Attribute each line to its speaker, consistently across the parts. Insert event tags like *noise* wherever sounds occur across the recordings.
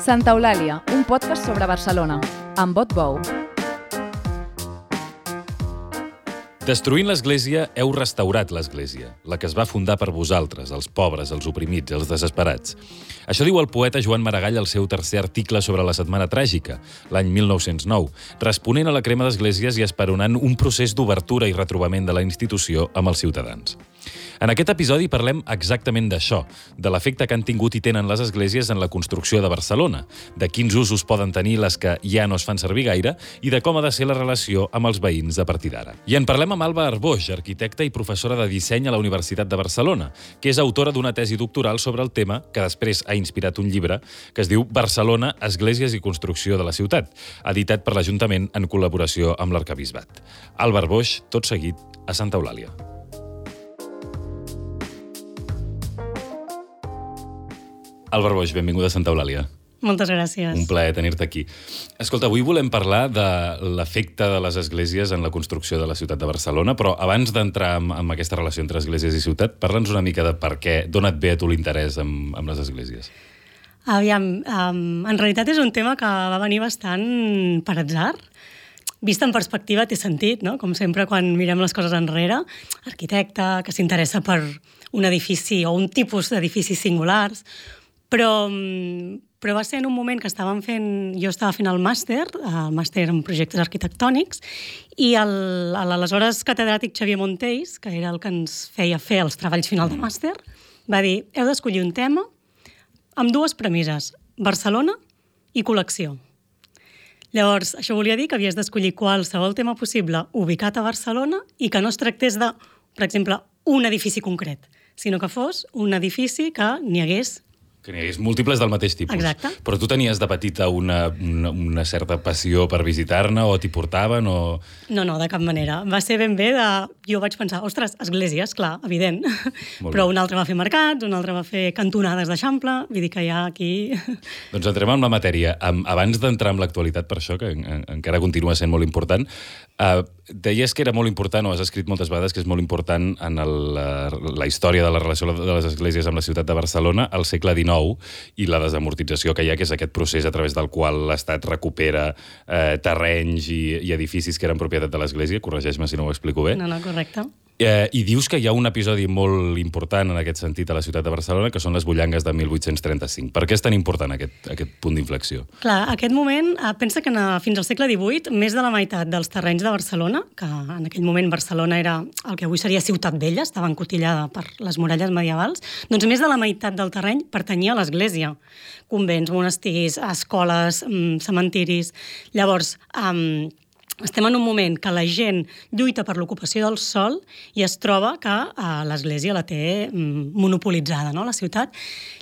Speaker 1: Santa Eulàlia, un podcast sobre Barcelona, amb vot bou.
Speaker 2: Destruint l'Església, heu restaurat l'Església, la que es va fundar per vosaltres, els pobres, els oprimits, els desesperats. Això diu el poeta Joan Maragall al seu tercer article sobre la Setmana Tràgica, l'any 1909, responent a la crema d'esglésies i esperonant un procés d'obertura i retrobament de la institució amb els ciutadans. En aquest episodi parlem exactament d'això, de l'efecte que han tingut i tenen les esglésies en la construcció de Barcelona, de quins usos poden tenir les que ja no es fan servir gaire i de com ha de ser la relació amb els veïns a partir d'ara. I en parlem amb Alba Arboix, arquitecta i professora de disseny a la Universitat de Barcelona, que és autora d'una tesi doctoral sobre el tema que després ha inspirat un llibre que es diu Barcelona, Esglésies i Construcció de la Ciutat, editat per l'Ajuntament en col·laboració amb l'Arcabisbat. Alba Arboix, tot seguit, a Santa Eulàlia. Albert Boix, benvinguda a Santa Eulàlia.
Speaker 3: Moltes gràcies.
Speaker 2: Un plaer tenir-te aquí. Escolta, avui volem parlar de l'efecte de les esglésies en la construcció de la ciutat de Barcelona, però abans d'entrar en, en aquesta relació entre esglésies i ciutat, parla'ns una mica de per què, d'on et ve a tu l'interès amb, amb les esglésies.
Speaker 3: Aviam, um, en realitat és un tema que va venir bastant per atzar. Vist en perspectiva té sentit, no? Com sempre quan mirem les coses enrere, arquitecte que s'interessa per un edifici o un tipus d'edificis singulars, però, però va ser en un moment que estàvem fent... Jo estava fent el màster, el màster en projectes arquitectònics, i l'aleshores catedràtic Xavier Montells, que era el que ens feia fer els treballs final de màster, va dir, heu d'escollir un tema amb dues premisses, Barcelona i col·lecció. Llavors, això volia dir que havies d'escollir qualsevol tema possible ubicat a Barcelona i que no es tractés de, per exemple, un edifici concret, sinó que fos un edifici que n'hi hagués
Speaker 2: que n'hi hagués múltiples del mateix tipus.
Speaker 3: Exacte.
Speaker 2: Però tu tenies de petita una, una, una certa passió per visitar-ne o t'hi portaven o...
Speaker 3: No, no, de cap manera. Va ser ben bé de... Jo vaig pensar, ostres, esglésies, clar, evident.
Speaker 2: Molt
Speaker 3: Però
Speaker 2: bé.
Speaker 3: un altre va fer mercats, un altre va fer cantonades d'Eixample, vull dir que ja aquí... *laughs*
Speaker 2: Doncs entrem en la matèria. Abans d'entrar en l'actualitat, per això, que en, en, encara continua sent molt important, eh, deies que era molt important, o has escrit moltes vegades, que és molt important en el, la, la història de la relació de les esglésies amb la ciutat de Barcelona al segle XIX i la desamortització que hi ha, que és aquest procés a través del qual l'Estat recupera eh, terrenys i, i edificis que eren propietat de l'Església, corregeix-me si no ho explico bé.
Speaker 3: No, no, correcte.
Speaker 2: Eh, I dius que hi ha un episodi molt important en aquest sentit a la ciutat de Barcelona, que són les bullangues de 1835. Per què és tan important aquest, aquest punt d'inflexió?
Speaker 3: Clar, aquest moment, eh, pensa que eh, fins al segle XVIII, més de la meitat dels terrenys de Barcelona, que en aquell moment Barcelona era el que avui seria Ciutat Vella, estava encotillada per les muralles medievals, doncs més de la meitat del terreny pertanyia a l'Església. Convents, monestirs, escoles, mm, cementiris... Llavors, um, estem en un moment que la gent lluita per l'ocupació del sol i es troba que eh, l'Església la té mm, monopolitzada, no?, la ciutat.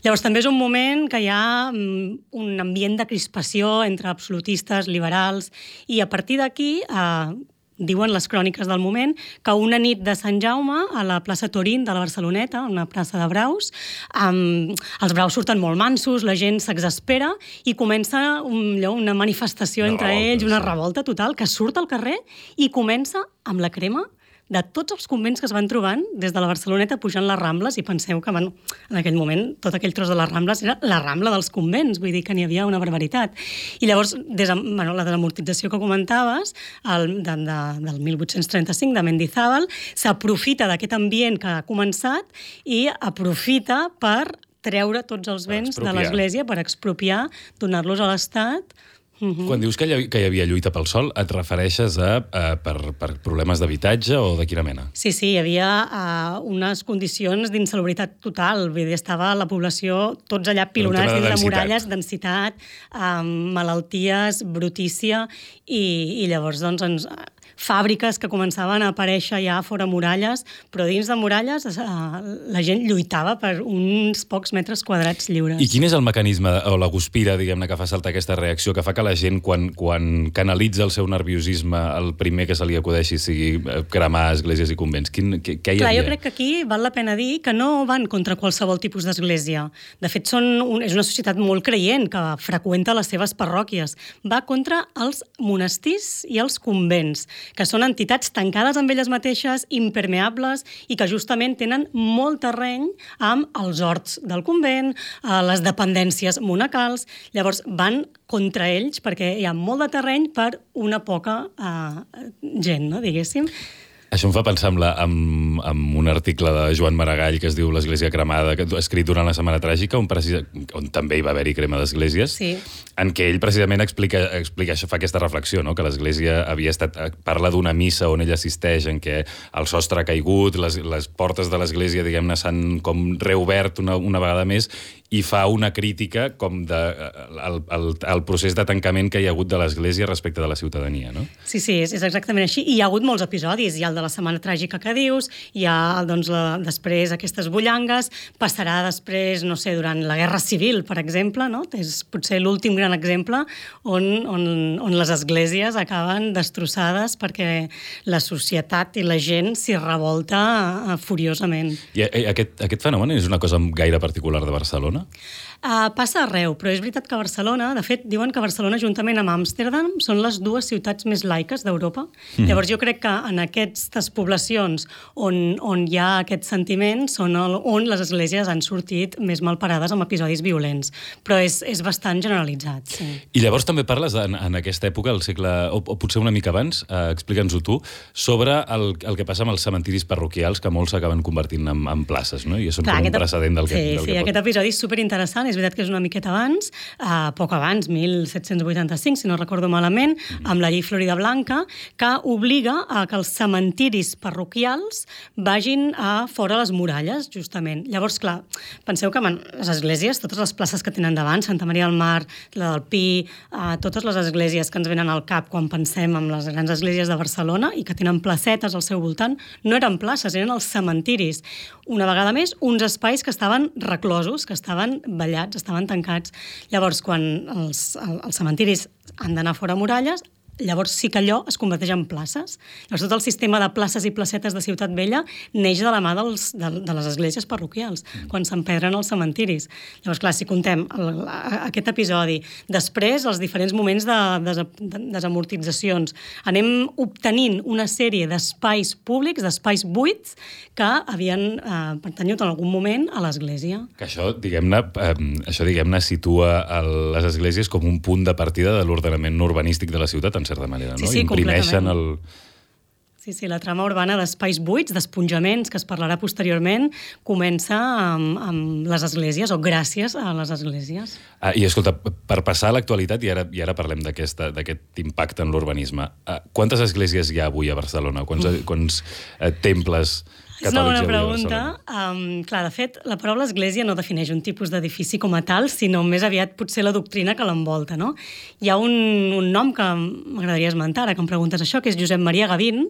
Speaker 3: Llavors també és un moment que hi ha mm, un ambient de crispació entre absolutistes, liberals, i a partir d'aquí eh, diuen les cròniques del moment, que una nit de Sant Jaume, a la plaça Torín de la Barceloneta, una plaça de braus, um, els braus surten molt mansos, la gent s'exaspera i comença un, allò, una manifestació
Speaker 2: Una
Speaker 3: entre
Speaker 2: revolta,
Speaker 3: ells, una revolta total, que surt al carrer i comença amb la crema de tots els convents que es van trobant des de la Barceloneta pujant les Rambles i penseu que bueno, en aquell moment tot aquell tros de les Rambles era la Rambla dels convents, vull dir que n'hi havia una barbaritat. I llavors, des de, bueno, la desamortització que comentaves, el, de, de, del 1835, de Mendizábal, s'aprofita d'aquest ambient que ha començat i aprofita per treure tots els béns de l'Església per expropiar, donar-los a l'Estat Mhm.
Speaker 2: Quan dius que hi, que hi havia lluita pel sol, et refereixes a, a per, per problemes d'habitatge o de quina mena?
Speaker 3: Sí, sí, hi havia uh, unes condicions d'insalubritat total. Vull dir, estava la població tots allà pilonats dins de
Speaker 2: densitat.
Speaker 3: muralles, densitat, um, malalties, brutícia, i, i llavors doncs, ens, fàbriques que començaven a aparèixer ja fora muralles, però dins de muralles uh, la gent lluitava per uns pocs metres quadrats lliures.
Speaker 2: I quin és el mecanisme o la guspira, diguem-ne, que fa saltar aquesta reacció, que fa que la gent, quan, quan canalitza el seu nerviosisme, el primer que se li acudeixi sigui eh, cremar esglésies i convents? Quin, què, què hi
Speaker 3: Clar,
Speaker 2: havia?
Speaker 3: jo crec que aquí val la pena dir que no van contra qualsevol tipus d'església. De fet, són un, és una societat molt creient que freqüenta les seves parròquies. Va contra els monestirs i els convents. Que són entitats tancades amb elles mateixes, impermeables, i que justament tenen molt terreny amb els horts del convent, eh, les dependències monacals. Llavors van contra ells perquè hi ha molt de terreny per una poca eh, gent, no, diguéssim.
Speaker 2: Això em fa pensar en, la, en, en un article de Joan Maragall que es diu L'Església cremada, que escrit durant la Setmana Tràgica, on, precisa, on també hi va haver-hi crema d'esglésies,
Speaker 3: sí.
Speaker 2: en què ell precisament explica, explica això, fa aquesta reflexió, no? que l'Església havia estat... Parla d'una missa on ell assisteix, en què el sostre ha caigut, les, les portes de l'Església, diguem-ne, s'han com reobert una, una vegada més, i fa una crítica com de, el, el, el procés de tancament que hi ha hagut de l'Església respecte de la ciutadania, no?
Speaker 3: Sí, sí, és, és exactament així. I hi ha hagut molts episodis. Hi ha el de la Setmana Tràgica que dius, hi ha doncs, la, després aquestes bullangues, passarà després, no sé, durant la Guerra Civil, per exemple, no? és potser l'últim gran exemple on, on, on les esglésies acaben destrossades perquè la societat i la gent s'hi revolta uh, furiosament.
Speaker 2: I, i aquest, aquest fenomen és una cosa gaire particular de Barcelona? Barcelona?
Speaker 3: Uh, passa arreu, però és veritat que Barcelona, de fet, diuen que Barcelona, juntament amb Amsterdam, són les dues ciutats més laiques d'Europa. Mm. Llavors, jo crec que en aquestes poblacions on, on hi ha aquest sentiment són el, on les esglésies han sortit més malparades amb episodis violents. Però és, és bastant generalitzat, sí.
Speaker 2: I llavors també parles en, en aquesta època, al segle, o, o potser una mica abans, eh, explica'ns-ho tu, sobre el, el que passa amb els cementiris parroquials, que molts s'acaben convertint en, en places, no? I són Clar, com un precedent del que,
Speaker 3: sí,
Speaker 2: del
Speaker 3: sí,
Speaker 2: que pot...
Speaker 3: aquest episodi és superinteressant és veritat que és una miqueta abans, eh, poc abans, 1785, si no recordo malament, amb la llei Florida Blanca, que obliga a que els cementiris parroquials vagin a fora les muralles, justament. Llavors, clar, penseu que les esglésies, totes les places que tenen davant, Santa Maria del Mar, la del Pi, eh, totes les esglésies que ens venen al cap quan pensem en les grans esglésies de Barcelona i que tenen placetes al seu voltant, no eren places, eren els cementiris. Una vegada més, uns espais que estaven reclosos, que estaven ballats tallats, estaven tancats. Llavors, quan els, els cementiris han d'anar fora muralles, llavors sí que allò es converteix en places. Llavors tot el sistema de places i placetes de Ciutat Vella neix de la mà dels, de, de les esglésies parroquials, mm. quan s'empedren els cementiris. Llavors, clar, si contem el, aquest episodi, després els diferents moments de, de, de desamortitzacions, anem obtenint una sèrie d'espais públics, d'espais buits, que havien eh, pertanyut en algun moment a l'Església.
Speaker 2: Que això, diguem-ne, eh, això diguem-ne situa les esglésies com un punt de partida de l'ordenament urbanístic de la ciutat, en certa manera, no?
Speaker 3: Sí, sí,
Speaker 2: Imprimeixen el...
Speaker 3: Sí, sí, la trama urbana d'espais buits, d'esponjaments, que es parlarà posteriorment, comença amb, amb les esglésies, o gràcies a les esglésies.
Speaker 2: Ah, I escolta, per passar a l'actualitat, i ara, i ara parlem d'aquest impacte en l'urbanisme, ah, quantes esglésies hi ha avui a Barcelona? Quants, quants eh, temples
Speaker 3: és una bona pregunta. Um, clar, de fet, la paraula església no defineix un tipus d'edifici com a tal, sinó més aviat potser la doctrina que l'envolta, no? Hi ha un, un nom que m'agradaria esmentar, ara que em preguntes això, que és Josep Maria Gavín,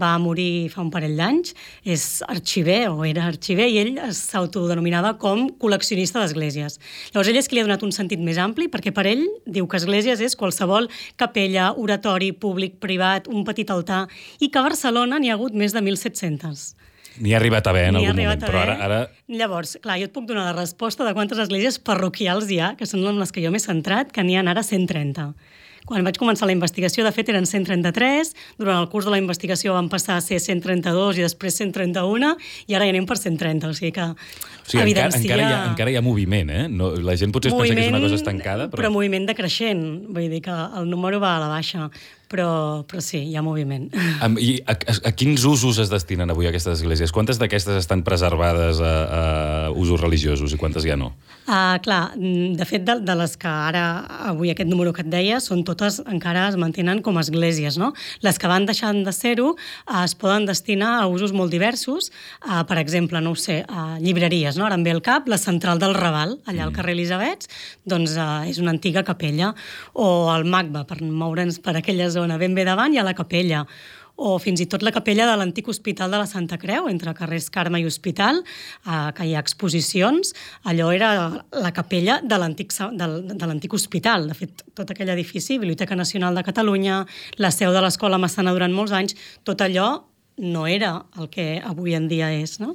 Speaker 3: va morir fa un parell d'anys, és arxiver, o era arxiver, i ell s'autodenominava com col·leccionista d'esglésies. Llavors, ell és que li ha donat un sentit més ampli, perquè per ell diu que esglésies és qualsevol capella, oratori, públic, privat, un petit altar, i que a Barcelona n'hi ha hagut més de 1.700.
Speaker 2: N'hi ha arribat a haver en algun moment, però ara, ara...
Speaker 3: Llavors, clar, jo et puc donar la resposta de quantes esglésies parroquials hi ha, que són les que jo m'he centrat, que n'hi ha ara 130. Quan vaig començar la investigació, de fet, eren 133, durant el curs de la investigació van passar a ser 132 i després 131, i ara ja anem per 130, o sigui que o sigui, evidencia...
Speaker 2: encara, encara, hi ha, encara hi ha moviment, eh? No, la gent potser es moviment, pensa que és una cosa estancada,
Speaker 3: però... Però moviment decreixent, vull dir que el número va a la baixa però, però sí, hi ha moviment. *laughs*
Speaker 2: I a, a, a quins usos es destinen avui aquestes esglésies? Quantes d'aquestes estan preservades a, a usos religiosos i quantes ja no?
Speaker 3: Uh, clar, de fet, de, de les que ara, avui aquest número que et deia, són totes, encara es mantenen com a esglésies, no? Les que van deixant de ser-ho uh, es poden destinar a usos molt diversos, uh, per exemple, no ho sé, a llibreries, no? Ara em ve al cap la central del Raval, allà al mm. carrer Elisabets, doncs uh, és una antiga capella, o el MACBA, per moure'ns per aquella zona ben bé davant, hi ha la capella, o fins i tot la capella de l'antic Hospital de la Santa Creu, entre carrers Carme i Hospital, eh, que hi ha exposicions. Allò era la capella de l'antic de, l'antic hospital. De fet, tot aquell edifici, Biblioteca Nacional de Catalunya, la seu de l'Escola Massana durant molts anys, tot allò no era el que avui en dia és. No?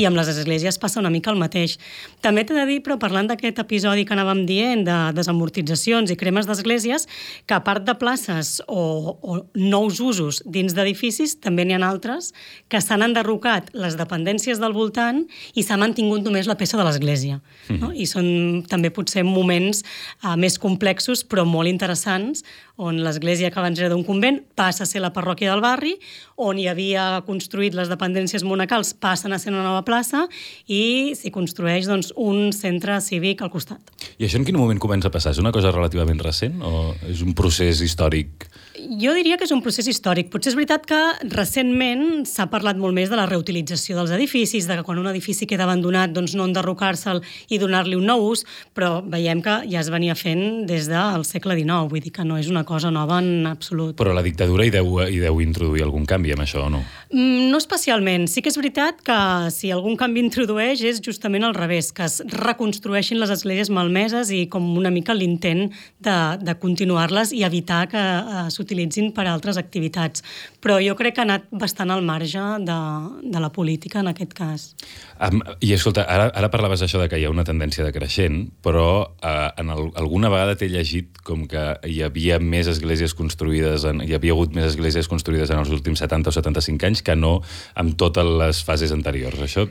Speaker 3: I amb les esglésies passa una mica el mateix. També t'he de dir, però parlant d'aquest episodi que anàvem dient de desamortitzacions i cremes d'esglésies, que a part de places o, o nous usos dins d'edificis, també n'hi ha altres que s'han enderrocat les dependències del voltant i s'ha mantingut només la peça de l'església. Mm no? I són també potser moments uh, més complexos però molt interessants on l'església que abans era d'un convent passa a ser la parròquia del barri, on hi havia construït les dependències monacals passen a ser una nova plaça i s'hi construeix doncs, un centre cívic al costat.
Speaker 2: I això en quin moment comença a passar? És una cosa relativament recent o és un procés històric?
Speaker 3: Jo diria que és un procés històric. Potser és veritat que recentment s'ha parlat molt més de la reutilització dels edificis, de que quan un edifici queda abandonat doncs no enderrocar-se'l i donar-li un nou ús, però veiem que ja es venia fent des del segle XIX, vull dir que no és una cosa nova en absolut.
Speaker 2: Però la dictadura hi deu, hi deu introduir algun canvi amb això o no?
Speaker 3: Mm, no especialment. Sí que és veritat que si algun canvi introdueix és justament al revés, que es reconstrueixin les esglésies malmeses i com una mica l'intent de, de continuar-les i evitar que eh, s'utilitzin per a altres activitats. Però jo crec que ha anat bastant al marge de, de la política en aquest cas.
Speaker 2: Um, I escolta, ara, ara parlaves això de que hi ha una tendència decreixent, però uh, en el, alguna vegada t'he llegit com que hi havia més esglésies construïdes, en, hi havia hagut més esglésies construïdes en els últims 70 o 75 anys que no amb totes les fases anteriors. Això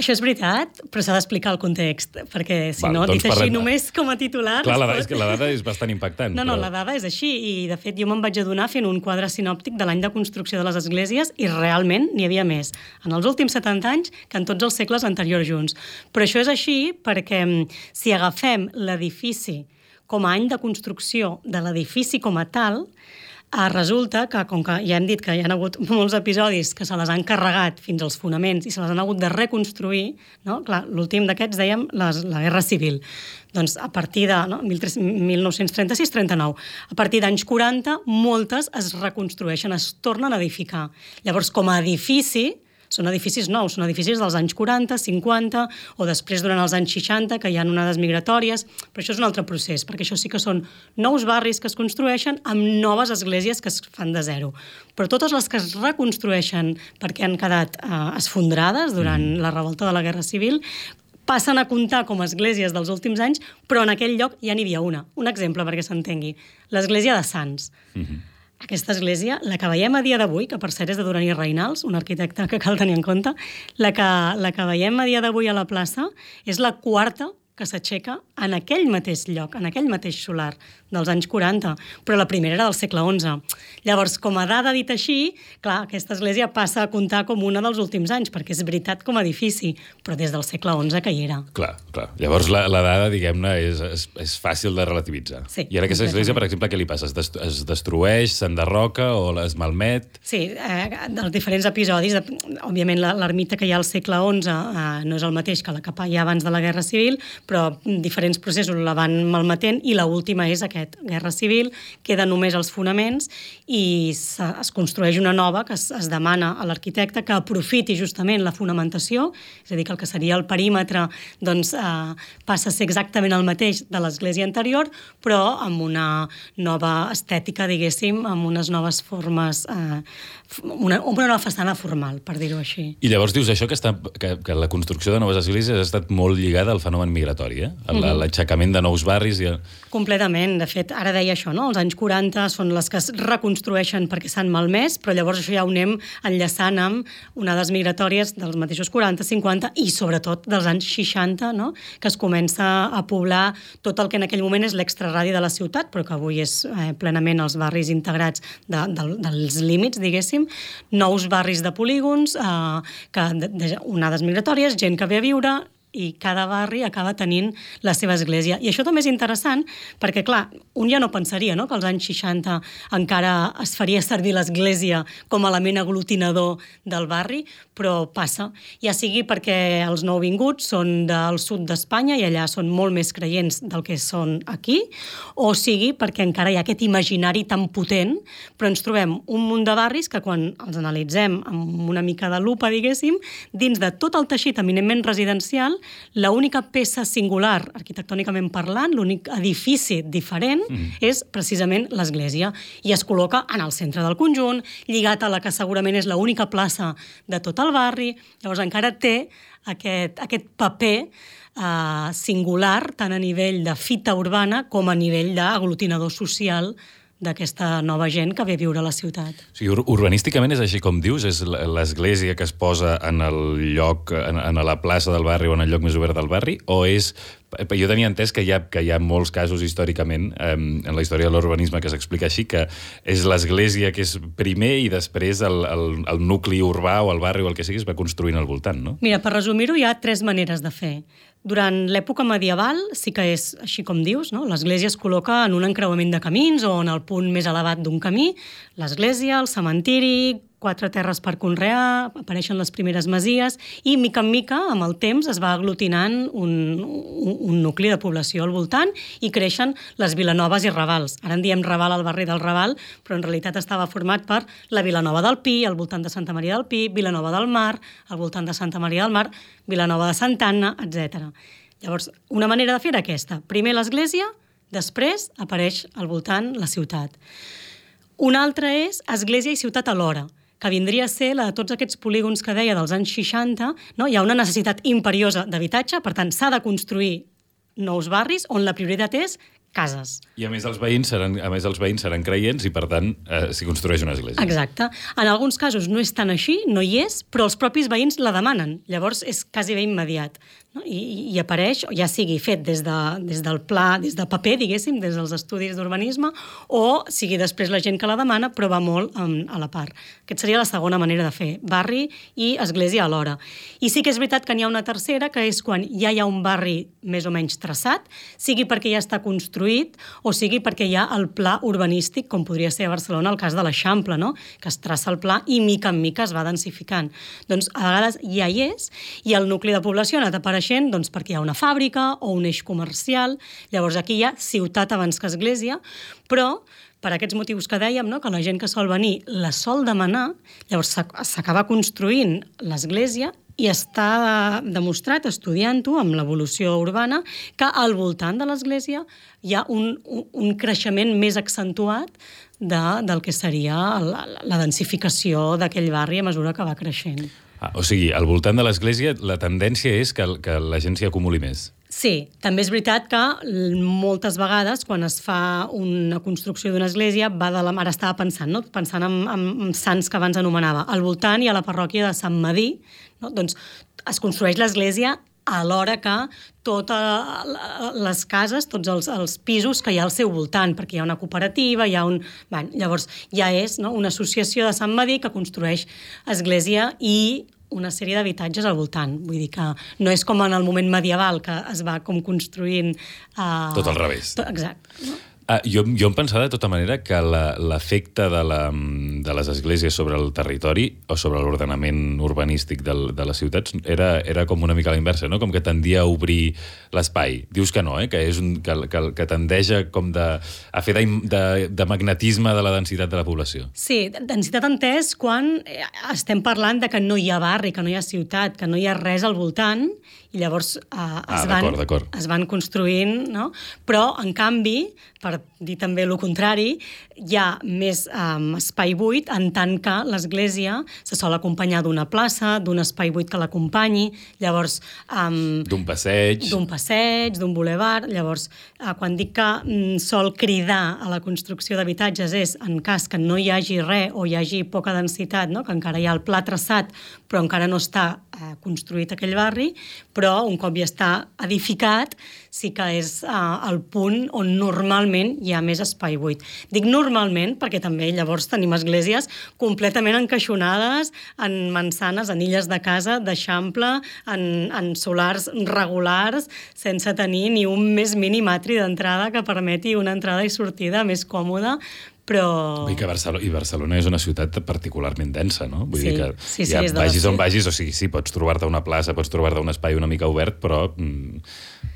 Speaker 3: això és veritat, però s'ha d'explicar el context, perquè si
Speaker 2: Val,
Speaker 3: no,
Speaker 2: doncs
Speaker 3: dit així
Speaker 2: parlem-
Speaker 3: només com a titular...
Speaker 2: Clar, la,
Speaker 3: pot-
Speaker 2: és que la dada és bastant impactant.
Speaker 3: No, no,
Speaker 2: però...
Speaker 3: la dada és així, i de fet jo me'n vaig adonar fent un quadre sinòptic de l'any de construcció de les esglésies i realment n'hi havia més en els últims 70 anys que en tots els segles anteriors junts. Però això és així perquè mm, si agafem l'edifici com a any de construcció de l'edifici com a tal, eh, resulta que, com que ja hem dit que hi ha hagut molts episodis que se les han carregat fins als fonaments i se les han hagut de reconstruir, no? Clar, l'últim d'aquests dèiem les, la Guerra Civil. Doncs a partir de no, 1936-39, a partir d'anys 40, moltes es reconstrueixen, es tornen a edificar. Llavors, com a edifici, són edificis nous, són edificis dels anys 40, 50, o després durant els anys 60, que hi ha onades migratòries, però això és un altre procés, perquè això sí que són nous barris que es construeixen amb noves esglésies que es fan de zero. Però totes les que es reconstrueixen perquè han quedat eh, esfondrades durant mm. la revolta de la Guerra Civil, passen a comptar com a esglésies dels últims anys, però en aquell lloc ja n'hi havia una. Un exemple perquè s'entengui. L'església de Sants. Mm -hmm. Aquesta església, la que veiem a dia d'avui, que per cert és de Duran i Reinals, un arquitecte que cal tenir en compte, la que, la que veiem a dia d'avui a la plaça és la quarta que s'aixeca en aquell mateix lloc, en aquell mateix solar dels anys 40, però la primera era del segle XI. Llavors, com a dada dit així, clar, aquesta església passa a comptar com una dels últims anys, perquè és veritat com a edifici, però des del segle XI que hi era.
Speaker 2: Clar, clar. Llavors la, la dada, diguem-ne, és, és, és fàcil de relativitzar.
Speaker 3: Sí,
Speaker 2: I ara aquesta església, per exemple, què li passa? Es, dest es destrueix, s'enderroca o es malmet?
Speaker 3: Sí, eh, dels diferents episodis, de, òbviament l'ermita que hi ha al segle XI eh, no és el mateix que la que hi ha abans de la Guerra Civil, però diferents processos la van malmetent i la última és aquest, Guerra Civil, queda només els fonaments i es construeix una nova que es, es demana a l'arquitecte que aprofiti justament la fonamentació, és a dir, que el que seria el perímetre doncs, eh, passa a ser exactament el mateix de l'església anterior, però amb una nova estètica, diguéssim, amb unes noves formes, eh, una, una nova façana formal, per dir-ho així.
Speaker 2: I llavors dius això que, està, que, que la construcció de noves esglésies ha estat molt lligada al fenomen migratori, eh?
Speaker 3: Mhm.
Speaker 2: L'aixecament de nous barris i...
Speaker 3: Completament. De fet, ara deia això, no? Els anys 40 són les que es reconstrueixen perquè s'han malmès, però llavors això ja ho anem enllaçant amb onades migratòries dels mateixos 40, 50 i sobretot dels anys 60, no? Que es comença a poblar tot el que en aquell moment és l'extraradi de la ciutat, però que avui és eh, plenament els barris integrats de, de, dels límits, diguéssim, nous barris de polígons, eh, que, de, de, onades migratòries, gent que ve a viure, i cada barri acaba tenint la seva església. I això també és interessant perquè, clar, un ja no pensaria no? que als anys 60 encara es faria servir l'església com a element aglutinador del barri, però passa. Ja sigui perquè els nouvinguts són del sud d'Espanya i allà són molt més creients del que són aquí, o sigui perquè encara hi ha aquest imaginari tan potent, però ens trobem un munt de barris que quan els analitzem amb una mica de lupa, diguéssim, dins de tot el teixit eminentment residencial, l'única peça singular, arquitectònicament parlant, l'únic edifici diferent, mm. és precisament l'església. I es col·loca en el centre del conjunt, lligat a la que segurament és l'única plaça de tot el barri. Llavors encara té aquest, aquest paper eh, singular, tant a nivell de fita urbana com a nivell d'aglutinador social d'aquesta nova gent que ve a viure a la ciutat.
Speaker 2: O sigui, ur urbanísticament és així com dius? És l'església que es posa en el lloc, en, en la plaça del barri o en el lloc més obert del barri? O és... Jo tenia entès que hi ha, que hi ha molts casos històricament eh, en la història de l'urbanisme que s'explica així, que és l'església que és primer i després el, el, el nucli urbà o el barri o el que sigui es va construint al voltant, no?
Speaker 3: Mira, per resumir-ho, hi ha tres maneres de fer. Durant l'època medieval sí que és així com dius, no? l'església es col·loca en un encreuament de camins o en el punt més elevat d'un camí, l'església, el cementiri, quatre terres per conrear, apareixen les primeres masies i, mica en mica, amb el temps, es va aglutinant un, un, un nucli de població al voltant i creixen les Vilanoves i Ravals. Ara en diem Raval al barri del Raval, però en realitat estava format per la Vilanova del Pi, al voltant de Santa Maria del Pi, Vilanova del Mar, al voltant de Santa Maria del Mar, Vilanova de Santa Anna, etc. Llavors, una manera de fer era aquesta. Primer l'església, després apareix al voltant la ciutat. Una altra és església i ciutat alhora que vindria a ser la de tots aquests polígons que deia dels anys 60, no? hi ha una necessitat imperiosa d'habitatge, per tant, s'ha de construir nous barris on la prioritat és cases.
Speaker 2: I a més els veïns seran, a més els veïns seran creients i per tant eh, s'hi construeix una església.
Speaker 3: Exacte. En alguns casos no és tan així, no hi és, però els propis veïns la demanen. Llavors és quasi bé immediat no? I, i apareix, ja sigui fet des, de, des del pla, des del paper, diguéssim, des dels estudis d'urbanisme, o sigui després la gent que la demana, però va molt um, a la part. Aquesta seria la segona manera de fer, barri i església alhora. I sí que és veritat que n'hi ha una tercera, que és quan ja hi ha un barri més o menys traçat, sigui perquè ja està construït o sigui perquè hi ha el pla urbanístic, com podria ser a Barcelona el cas de l'Eixample, no? que es traça el pla i mica en mica es va densificant. Doncs a vegades ja hi és i el nucli de població ha anat apareixent doncs, perquè hi ha una fàbrica o un eix comercial. Llavors aquí hi ha ciutat abans que església, però per aquests motius que dèiem, no? que la gent que sol venir la sol demanar, llavors s'acaba construint l'església i està demostrat, estudiant-ho amb l'evolució urbana, que al voltant de l'església hi ha un, un, creixement més accentuat de, del que seria la, la densificació d'aquell barri a mesura que va creixent.
Speaker 2: Ah, o sigui, al voltant de l'església la tendència és que, que la gent s'hi acumuli més.
Speaker 3: Sí, també és veritat que moltes vegades quan es fa una construcció d'una església va de la... Ara estava pensant, no? pensant en, en, en sants que abans anomenava. Al voltant hi ha la parròquia de Sant Madí, no? doncs es construeix l'església alhora que totes les cases, tots els, els pisos que hi ha al seu voltant, perquè hi ha una cooperativa, hi ha un... Bé, llavors, ja és no? una associació de Sant Madí que construeix església i una sèrie d'habitatges al voltant. Vull dir que no és com en el moment medieval, que es va com construint...
Speaker 2: Uh... Tot al revés.
Speaker 3: Exacte. No?
Speaker 2: Ah, jo, jo em pensava de tota manera que l'efecte de, la, de les esglésies sobre el territori o sobre l'ordenament urbanístic del, de les ciutats era, era com una mica a la inversa, no? com que tendia a obrir l'espai. Dius que no, eh? que, és un, que, que, que tendeix com de, a fer de, de, de magnetisme de la densitat de la població.
Speaker 3: Sí, densitat entès quan eh, estem parlant de que no hi ha barri, que no hi ha ciutat, que no hi ha res al voltant i llavors eh, es, ah, van, es van construint, no? però en canvi, per dir també el contrari, hi ha més um, espai buit en tant que l'església se sol acompanyar d'una plaça, d'un espai buit que l'acompanyi, llavors...
Speaker 2: Um, d'un passeig.
Speaker 3: D'un passeig, d'un boulevard. Llavors, uh, quan dic que um, sol cridar a la construcció d'habitatges és en cas que no hi hagi res o hi hagi poca densitat, no? que encara hi ha el pla traçat però encara no està uh, construït aquell barri, però un cop ja està edificat sí que és uh, el punt on normalment hi ha més espai buit. Dic normalment perquè també llavors tenim esglésies completament encaixonades en mansanes, en illes de casa, d'eixample, en, en solars regulars, sense tenir ni un més mínim atri d'entrada que permeti una entrada i sortida més còmoda però...
Speaker 2: I que Barcelona, i Barcelona és una ciutat particularment densa, no? Vull
Speaker 3: Sí,
Speaker 2: dir que
Speaker 3: sí, sí,
Speaker 2: ja vagis on vagis, o sigui, sí, pots trobar-te una plaça, pots trobar-te un espai una mica obert, però mm,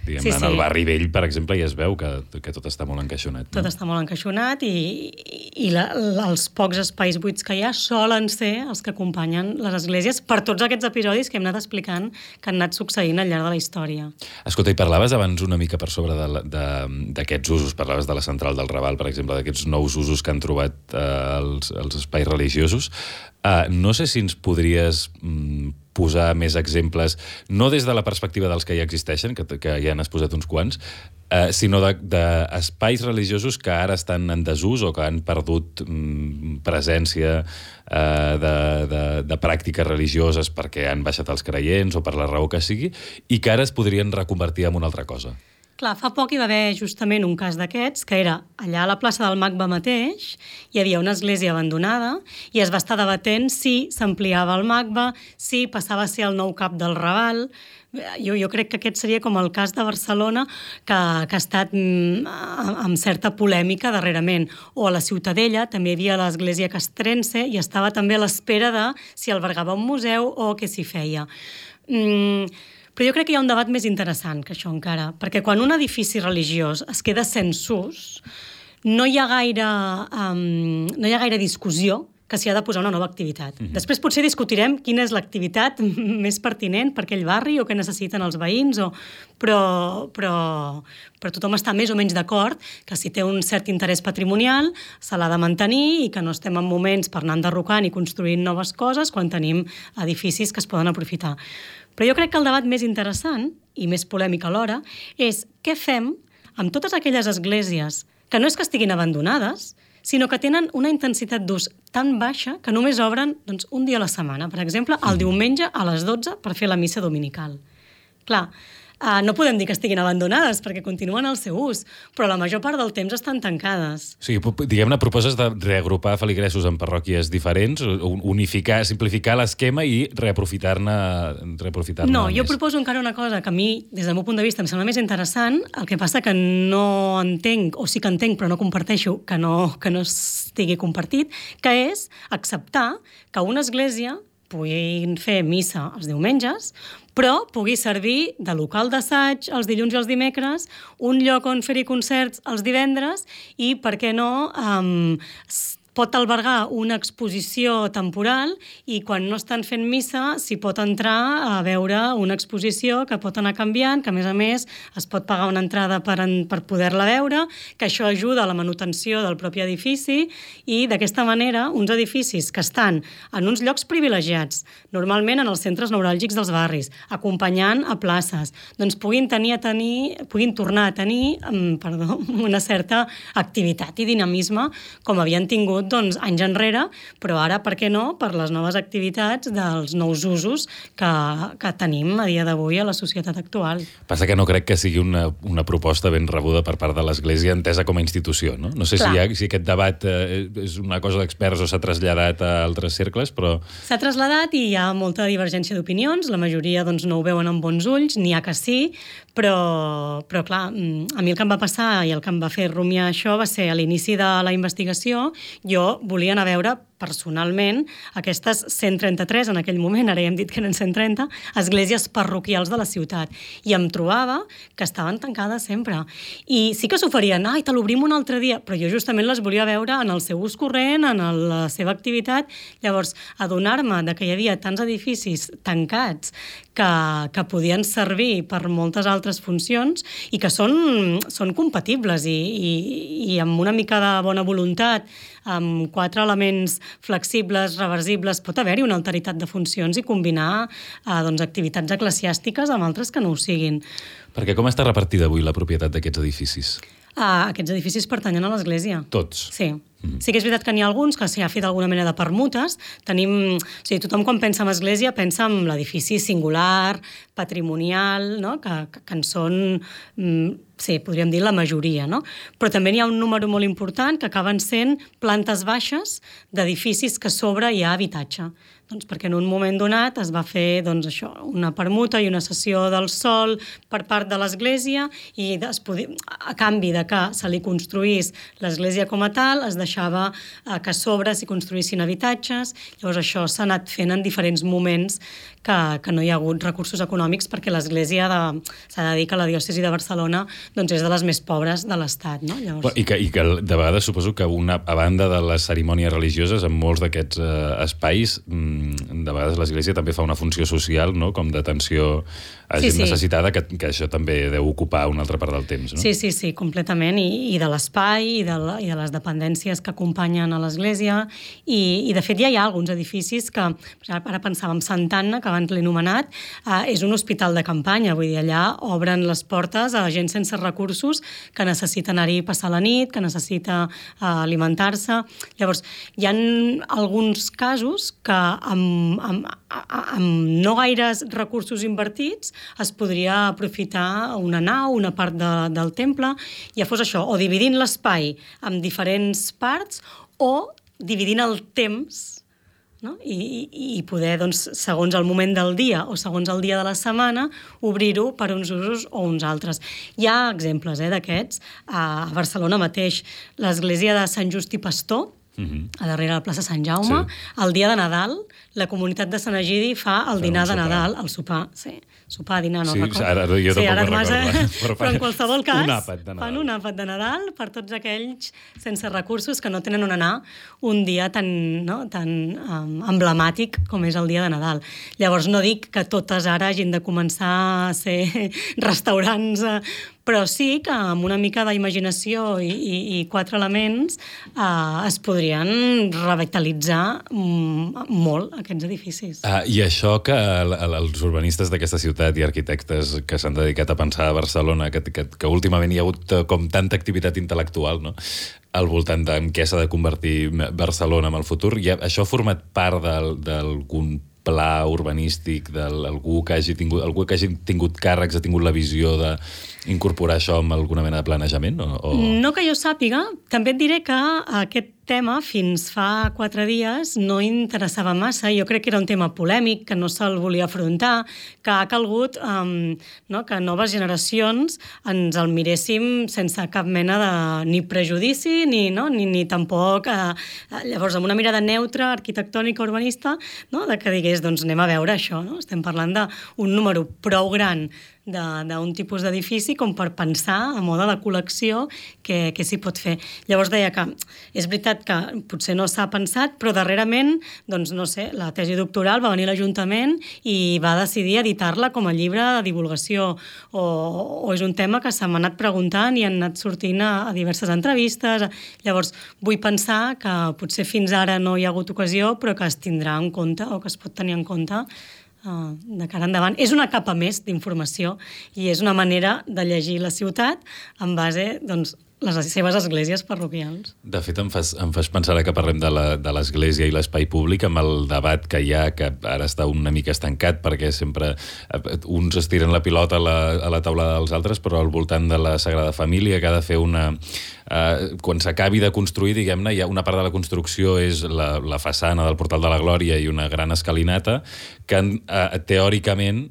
Speaker 2: diguem,
Speaker 3: Sí,
Speaker 2: en
Speaker 3: sí.
Speaker 2: el barri vell, per exemple, ja es veu que, que tot està molt encaixonat.
Speaker 3: Tot
Speaker 2: no?
Speaker 3: està molt encaixonat i, i la, els pocs espais buits que hi ha solen ser els que acompanyen les esglésies per tots aquests episodis que hem anat explicant que han anat succeint al llarg de la història.
Speaker 2: Escolta, i parlaves abans una mica per sobre de la- de- d'aquests usos, parlaves de la central del Raval, per exemple, d'aquests nous usos que han trobat eh, els, els espais religiosos. Uh, no sé si ens podries mm, posar més exemples, no des de la perspectiva dels que ja existeixen, que, que ja n'has posat uns quants, eh, sinó d'espais de, religiosos que ara estan en desús o que han perdut mm, presència eh, de, de, de pràctiques religioses perquè han baixat els creients o per la raó que sigui, i que ara es podrien reconvertir en una altra cosa.
Speaker 3: Clar, fa poc hi va haver justament un cas d'aquests, que era allà a la plaça del Magba mateix, hi havia una església abandonada i es va estar debatent si s'ampliava el Magba, si passava a ser el nou cap del Raval. Jo, jo crec que aquest seria com el cas de Barcelona que, que ha estat mm, amb certa polèmica darrerament. O a la Ciutadella també hi havia l'església castrense i estava també a l'espera de si albergava un museu o què s'hi feia. Mm, però jo crec que hi ha un debat més interessant que això encara, perquè quan un edifici religiós es queda sense ús, no hi ha gaire, um, no hi ha gaire discussió que s'hi ha de posar una nova activitat. Mm -hmm. Després potser discutirem quina és l'activitat *laughs* més pertinent per aquell barri o què necessiten els veïns, o... però, però, però tothom està més o menys d'acord que si té un cert interès patrimonial se l'ha de mantenir i que no estem en moments per anar enderrocant i construint noves coses quan tenim edificis que es poden aprofitar. Però jo crec que el debat més interessant i més polèmic alhora és què fem amb totes aquelles esglésies que no és que estiguin abandonades, sinó que tenen una intensitat d'ús tan baixa que només obren doncs, un dia a la setmana. Per exemple, el diumenge a les 12 per fer la missa dominical. Clar, Uh, no podem dir que estiguin abandonades perquè continuen el seu ús, però la major part del temps estan tancades.
Speaker 2: O sigui, diguem-ne, proposes de reagrupar feligresos en parròquies diferents, unificar, simplificar l'esquema i reaprofitar-ne reaprofitar
Speaker 3: No, jo
Speaker 2: més.
Speaker 3: proposo encara una cosa que a mi, des del meu punt de vista, em sembla més interessant, el que passa que no entenc, o sí que entenc, però no comparteixo, que no, que no estigui compartit, que és acceptar que una església puguin fer missa els diumenges, però pugui servir de local d'assaig els dilluns i els dimecres, un lloc on fer-hi concerts els divendres i, per què no, um, pot albergar una exposició temporal i quan no estan fent missa s'hi pot entrar a veure una exposició que pot anar canviant, que a més a més es pot pagar una entrada per, en, per poder-la veure, que això ajuda a la manutenció del propi edifici i d'aquesta manera uns edificis que estan en uns llocs privilegiats, normalment en els centres neuràlgics dels barris, acompanyant a places, doncs puguin tenir a tenir, puguin tornar a tenir, perdó, *laughs* una certa activitat i dinamisme com havien tingut doncs, anys enrere, però ara, per què no, per les noves activitats dels nous usos que, que tenim a dia d'avui a la societat actual.
Speaker 2: Passa que no crec que sigui una, una proposta ben rebuda per part de l'Església entesa com a institució, no? No sé si,
Speaker 3: Clar.
Speaker 2: hi ha, si aquest debat eh, és una cosa d'experts o s'ha traslladat a altres cercles, però...
Speaker 3: S'ha traslladat i hi ha molta divergència d'opinions, la majoria doncs, no ho veuen amb bons ulls, n'hi ha que sí, però, però clar, mm, a mi el que em va passar i el que em va fer rumiar això va ser a l'inici de la investigació, jo volia anar a veure personalment aquestes 133, en aquell moment, ara ja hem dit que eren 130, esglésies parroquials de la ciutat. I em trobava que estaven tancades sempre. I sí que s'oferien, ai, te l'obrim un altre dia, però jo justament les volia veure en el seu ús corrent, en el, la seva activitat. Llavors, adonar-me de que hi havia tants edificis tancats que, que podien servir per moltes altres funcions i que són, són compatibles i, i, i amb una mica de bona voluntat, amb quatre elements flexibles, reversibles, pot haver-hi una alteritat de funcions i combinar eh, doncs, activitats eclesiàstiques amb altres que no ho siguin.
Speaker 2: Perquè com està repartida avui la propietat d'aquests edificis?
Speaker 3: Uh, aquests edificis pertanyen a l'Església.
Speaker 2: Tots?
Speaker 3: Sí. Sí que és veritat que n'hi ha alguns que s'hi ha fet alguna mena de permutes. Tenim... O sigui, tothom quan pensa en església pensa en l'edifici singular, patrimonial, no? que, que, que en són mm, sí, podríem dir la majoria, no? Però també n'hi ha un número molt important que acaben sent plantes baixes d'edificis que sobre hi ha habitatge. Doncs perquè en un moment donat es va fer doncs, això, una permuta i una cessió del sol per part de l'Església i es podia, a canvi de que se li construís l'Església com a tal, es deixava eh, que a sobre s'hi construïssin habitatges. Llavors això s'ha anat fent en diferents moments que, que no hi ha hagut recursos econòmics perquè l'Església s'ha de dir que la diòcesi de Barcelona doncs, és de les més pobres de l'Estat. No?
Speaker 2: Llavors... I, que, I que de vegades suposo que una, a banda de les cerimònies religioses, en molts d'aquests eh, espais mm, de vegades l'Església també fa una funció social, no?, com d'atenció a gent sí, sí. necessitada, que, que això també deu ocupar una altra part del temps, no?
Speaker 3: Sí, sí, sí, completament, i, i de l'espai, i, de la, i de les dependències que acompanyen a l'Església, i, i de fet ja hi ha alguns edificis que, ara pensàvem Sant Anna, que abans l'he anomenat, eh, és un hospital de campanya, vull dir, allà obren les portes a gent sense recursos que necessita anar-hi passar la nit, que necessita eh, alimentar-se. Llavors, hi ha alguns casos que amb, amb, amb no gaires recursos invertits es podria aprofitar una nau, una part de, del temple, ja fos això, o dividint l'espai en diferents parts o dividint el temps no? I, i, i poder, doncs, segons el moment del dia o segons el dia de la setmana, obrir-ho per uns usos o uns altres. Hi ha exemples eh, d'aquests. A Barcelona mateix, l'església de Sant Just i Pastor, Uh. -huh. a darrere de la plaça Sant Jaume. Sí. El dia de Nadal, la comunitat de Sant Egidi fa el dinar de Nadal, el sopar, sí sopar, dinar, no
Speaker 2: sí, recordo. Ara, jo sí, ara massa, *laughs*
Speaker 3: però, però en qualsevol cas,
Speaker 2: un àpat de Nadal.
Speaker 3: fan un àpat de Nadal per tots aquells sense recursos que no tenen on anar un dia tan, no, tan um, emblemàtic com és el dia de Nadal. Llavors no dic que totes ara hagin de començar a ser *laughs* restaurants eh, però sí que amb una mica d'imaginació i, i, i quatre elements eh, es podrien revitalitzar mm, molt aquests edificis.
Speaker 2: Ah, I això que els urbanistes d'aquesta ciutat i arquitectes que s'han dedicat a pensar a Barcelona, que, que, que últimament hi ha hagut eh, com tanta activitat intel·lectual, no? al voltant de què s'ha de convertir Barcelona en el futur, i això ha format part d'algun pla urbanístic d'algú que hagi tingut, algú que hagi tingut càrrecs, ha tingut la visió de incorporar això amb alguna mena de planejament? O, o...
Speaker 3: No que jo sàpiga. També et diré que aquest tema fins fa quatre dies no interessava massa. Jo crec que era un tema polèmic, que no se'l volia afrontar, que ha calgut um, no, que noves generacions ens el miréssim sense cap mena de ni prejudici ni, no, ni, ni tampoc... Uh, llavors, amb una mirada neutra, arquitectònica, urbanista, no, de que digués, doncs anem a veure això. No? Estem parlant d'un número prou gran d'un tipus d'edifici com per pensar a moda de col·lecció que, que s'hi pot fer. Llavors deia que és veritat que potser no s'ha pensat, però darrerament, doncs no sé, la tesi doctoral va venir l'Ajuntament i va decidir editar-la com a llibre de divulgació o, o és un tema que se m'ha anat preguntant i han anat sortint a, a diverses entrevistes. Llavors, vull pensar que potser fins ara no hi ha hagut ocasió, però que es tindrà en compte o que es pot tenir en compte uh, de cara endavant. És una capa més d'informació i és una manera de llegir la ciutat en base doncs, les seves esglésies parroquials.
Speaker 2: De fet, em fas, em fas pensar que parlem de l'església i l'espai públic amb el debat que hi ha, que ara està una mica estancat, perquè sempre eh, uns estiren la pilota a la, a la taula dels altres, però al voltant de la Sagrada Família, que ha de fer una... Eh, quan s'acabi de construir, diguem-ne, hi ha una part de la construcció és la, la façana del Portal de la Glòria i una gran escalinata, que eh, teòricament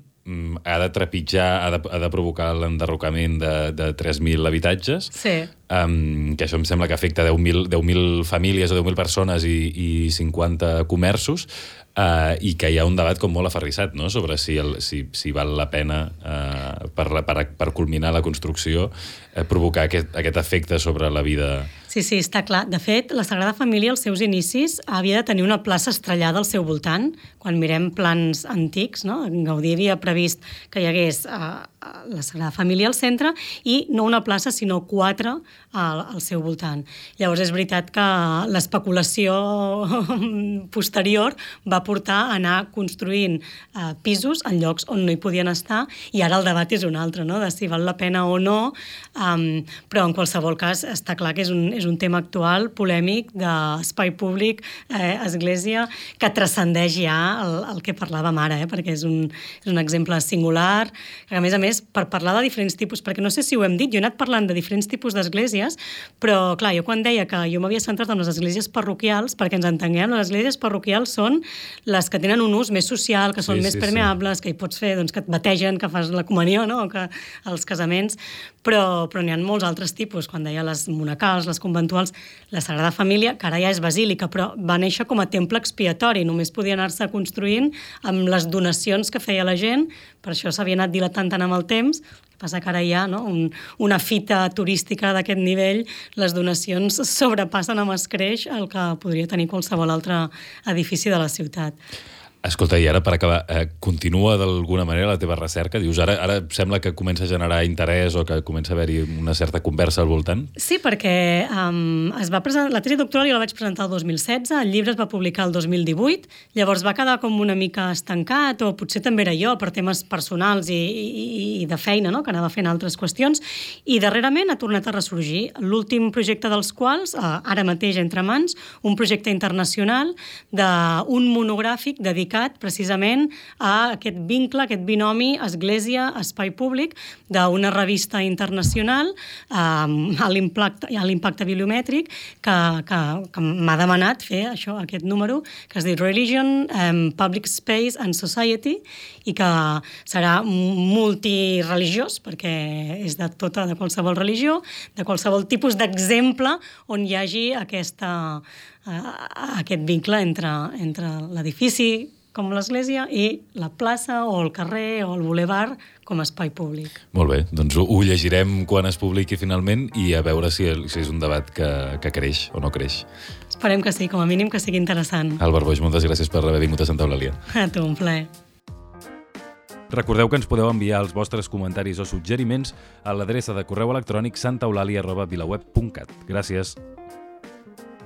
Speaker 2: ha de trepitjar, ha de, ha de provocar l'enderrocament de, de 3.000 habitatges,
Speaker 3: sí.
Speaker 2: um, que això em sembla que afecta 10.000 10 famílies o 10.000 persones i, i 50 comerços, uh, i que hi ha un debat com molt aferrissat no? sobre si, el, si, si val la pena uh, per, per, per culminar la construcció uh, provocar aquest, aquest efecte sobre la vida
Speaker 3: Sí, sí, està clar. De fet, la Sagrada Família, als seus inicis, havia de tenir una plaça estrellada al seu voltant. Quan mirem plans antics, no? Gaudí havia previst que hi hagués eh, la Sagrada Família al centre i no una plaça, sinó quatre al, al seu voltant. Llavors, és veritat que l'especulació *laughs* posterior va portar a anar construint eh, pisos en llocs on no hi podien estar i ara el debat és un altre, no? de si val la pena o no, um, però en qualsevol cas està clar que és un, és és un tema actual, polèmic, d'espai públic, eh, església, que transcendeix ja el, el que parlàvem ara, eh, perquè és un, és un exemple singular, que a més a més és per parlar de diferents tipus, perquè no sé si ho hem dit, jo he anat parlant de diferents tipus d'esglésies, però clar, jo quan deia que jo m'havia centrat en les esglésies parroquials, perquè ens entenguem, les esglésies parroquials són les que tenen un ús més social, que són
Speaker 2: Sí,
Speaker 3: més
Speaker 2: sí,
Speaker 3: permeables, que hi pots fer, doncs, que et bategen, que fas la comunió, no? que els casaments, però, però n'hi ha molts altres tipus, quan deia les monacals, les conventuals, la Sagrada Família, que ara ja és basílica, però va néixer com a temple expiatori, només podia anar-se construint amb les donacions que feia la gent, per això s'havia anat dilatant tant amb el temps, passa que ara hi ha no? un, una fita turística d'aquest nivell, les donacions *laughs* sobrepassen amb escreix el que podria tenir qualsevol altre edifici de la ciutat.
Speaker 2: Escolta, i ara per acabar, eh, continua d'alguna manera la teva recerca? Dius, ara, ara sembla que comença a generar interès o que comença a haver-hi una certa conversa al voltant?
Speaker 3: Sí, perquè um, es va presentar, la tesi doctoral jo la vaig presentar el 2016, el llibre es va publicar el 2018, llavors va quedar com una mica estancat, o potser també era jo, per temes personals i, i, i de feina, no? que anava fent altres qüestions, i darrerament ha tornat a ressorgir. L'últim projecte dels quals, uh, ara mateix entre mans, un projecte internacional d'un monogràfic dedicat precisament a aquest vincle, aquest binomi església-espai públic d'una revista internacional um, a l'impacte bibliomètric que, que, que m'ha demanat fer això, aquest número, que es diu Religion, um, Public Space and Society, i que serà multireligiós, perquè és de tota, de qualsevol religió, de qualsevol tipus d'exemple on hi hagi aquesta, uh, aquest vincle entre, entre l'edifici com l'església i la plaça o el carrer o el boulevard com a espai públic.
Speaker 2: Molt bé, doncs ho, ho llegirem quan es publiqui finalment i a veure si, si és un debat que, que creix o no creix.
Speaker 3: Esperem que sí, com a mínim que sigui interessant.
Speaker 2: Albert Boix, moltes gràcies per haver vingut a Santa Eulàlia. *laughs*
Speaker 3: A tu, un plaer.
Speaker 2: Recordeu que ens podeu enviar els vostres comentaris o suggeriments a l'adreça de correu electrònic santaeulàlia.vilaweb.cat. Gràcies.